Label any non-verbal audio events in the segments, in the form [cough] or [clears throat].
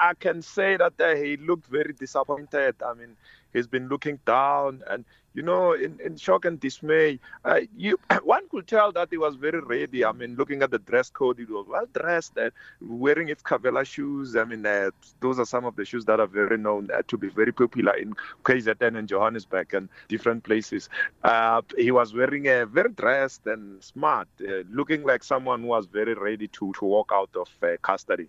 I can say that uh, he looked very disappointed. I mean, he's been looking down and you know in, in shock and dismay. Uh, you [coughs] one could tell that he was very ready. I mean looking at the dress code he was well dressed and wearing his Cavella shoes. I mean uh, those are some of the shoes that are very known uh, to be very popular in KZN and Johannesburg and different places. Uh, he was wearing a very dressed and smart uh, looking like someone who was very ready to to walk out of uh, custody.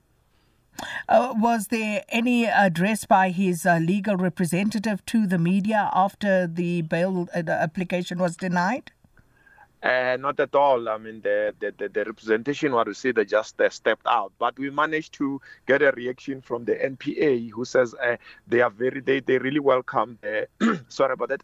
Uh, was there any address by his uh, legal representative to the media after the bail uh, the application was denied? Uh, not at all. I mean, the, the, the, the representation, what we say, they just uh, stepped out. But we managed to get a reaction from the NPA, who says uh, they are very, they, they really welcome. Uh, [clears throat] sorry about that.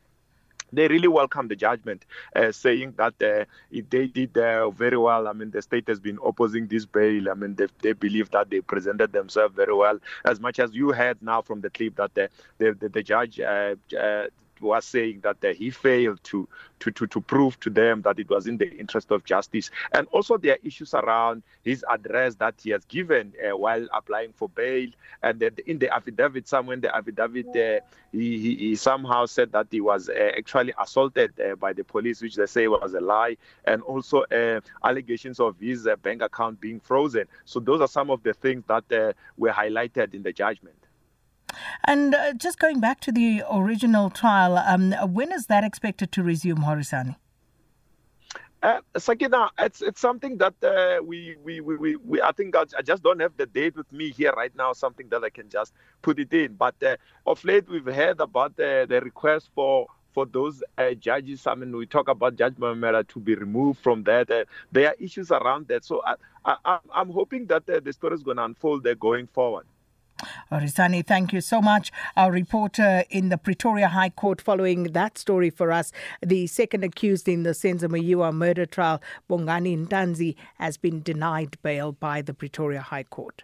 They really welcome the judgment, uh, saying that uh, they did uh, very well. I mean, the state has been opposing this bail. I mean, they, they believe that they presented themselves very well. As much as you heard now from the clip that the the, the, the judge uh, uh, was saying that uh, he failed to, to, to, to prove to them that it was in the interest of justice. And also there are issues around his address that he has given uh, while applying for bail. And then in the affidavit, somewhere in the affidavit, uh, he, he, he somehow said that he was uh, actually assaulted uh, by the police, which they say was a lie. And also uh, allegations of his uh, bank account being frozen. So those are some of the things that uh, were highlighted in the judgment. And uh, just going back to the original trial, um, when is that expected to resume, Horisani? Uh, Sakina, it's it's something that uh, we, we, we, we, we I think I, I just don't have the date with me here right now. Something that I can just put it in. But uh, of late, we've heard about uh, the request for for those uh, judges. I mean, we talk about Judge Mamela to be removed from that. Uh, there are issues around that. So I, I, I'm hoping that uh, the story is going to unfold there going forward. Orisani, thank you so much. Our reporter in the Pretoria High Court following that story for us. The second accused in the Senzo Mayua murder trial, Bongani Ntanzi, has been denied bail by the Pretoria High Court.